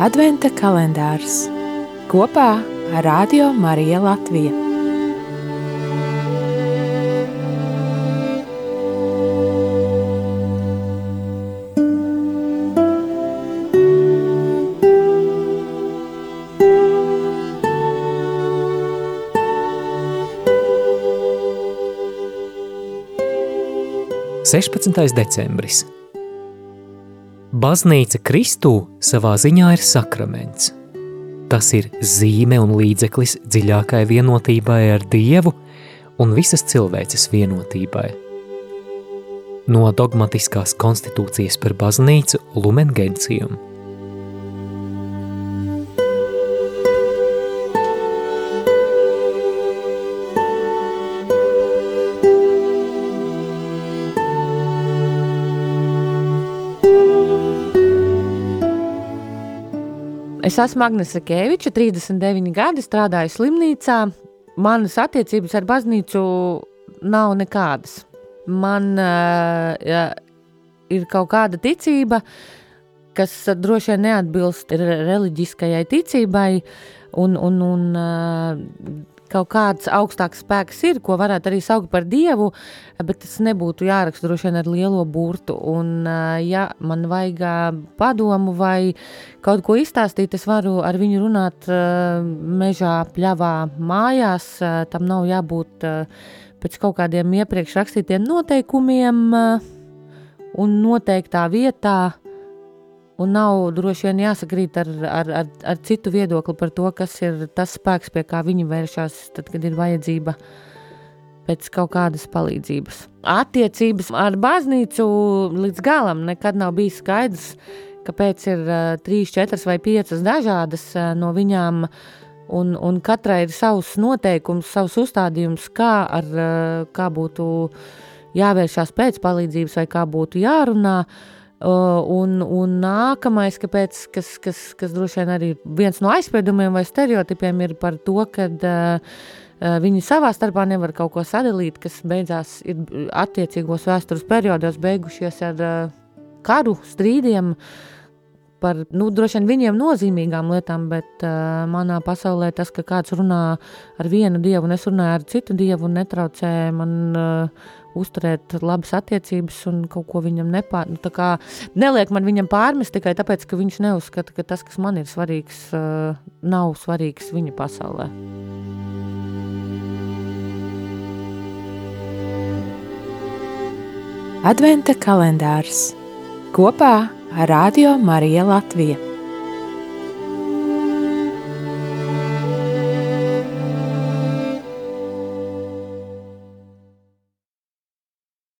Adventa kalendārs kopā ar Radio Mariju Latviju. Sešpadsmitais decembris Baznīca Kristū savā ziņā ir sakraments. Tas ir zīme un līdzeklis dziļākai vienotībai ar Dievu un visas cilvēces vienotībai. No dogmatiskās konstitūcijas par baznīcu Lumen Es esmu Agnese Kēviča, 39 gadi, strādāju slimnīcā. Manas attiecības ar baznīcu nav nekādas. Man uh, ja, ir kaut kāda ticība, kas droši vien neatbilst reliģiskajai ticībai, un, un, un uh, kaut kāds augstāks spēks ir, ko varētu arī saukt par dievu, bet tas nebūtu jāraksta droši vien ar lielo burtu. Un, ja man vajag padomu vai kaut ko izstāstīt, es varu ar viņu runāt mežā, pļavā, mājās. Tam nav jābūt pēc kaut kādiem iepriekš rakstītiem noteikumiem un noteiktā vietā un nav droši vien jāsakrīt ar, ar, ar, ar citu viedokli par to, kas ir tas spēks, pie kā viņi vēršas, tad, kad ir vajadzība pēc kaut kādas palīdzības. Attiecības ar baznīcu līdz galam nekad nav bijis skaidrs, kāpēc ir uh, trīs, četras vai piecas dažādas uh, no viņām, un, un katrai ir savs noteikums, savs uzstādījums, kā, ar, uh, kā būtu jāvēršās pēc palīdzības vai kā būtu jārunā. Uh, Un, un nākamais, kāpēc, kas, kas, kas droši vien arī viens no aizspriedumiem vai stereotipiem ir par to, ka uh, viņi savā starpā nevar kaut ko sadalīt, kas beidzās ir attiecīgos vēstures periodos beigušies ar uh, karu, strīdiem, par nu, droši vien viņiem nozīmīgām lietām, bet uh, manā pasaulē tas, ka kāds runā ar vienu dievu un es runāju ar citu dievu, netraucē man uh, uzturēt labas attiecības un kaut ko viņam nepār. Nu, kā, neliek man viņam pārmest tikai tāpēc, ka viņš neuzskata, ka tas, kas man ir svarīgs, uh, nav svarīgs viņa pasaulē. Adventa kalendārs kopā Radio Mariju Latviju.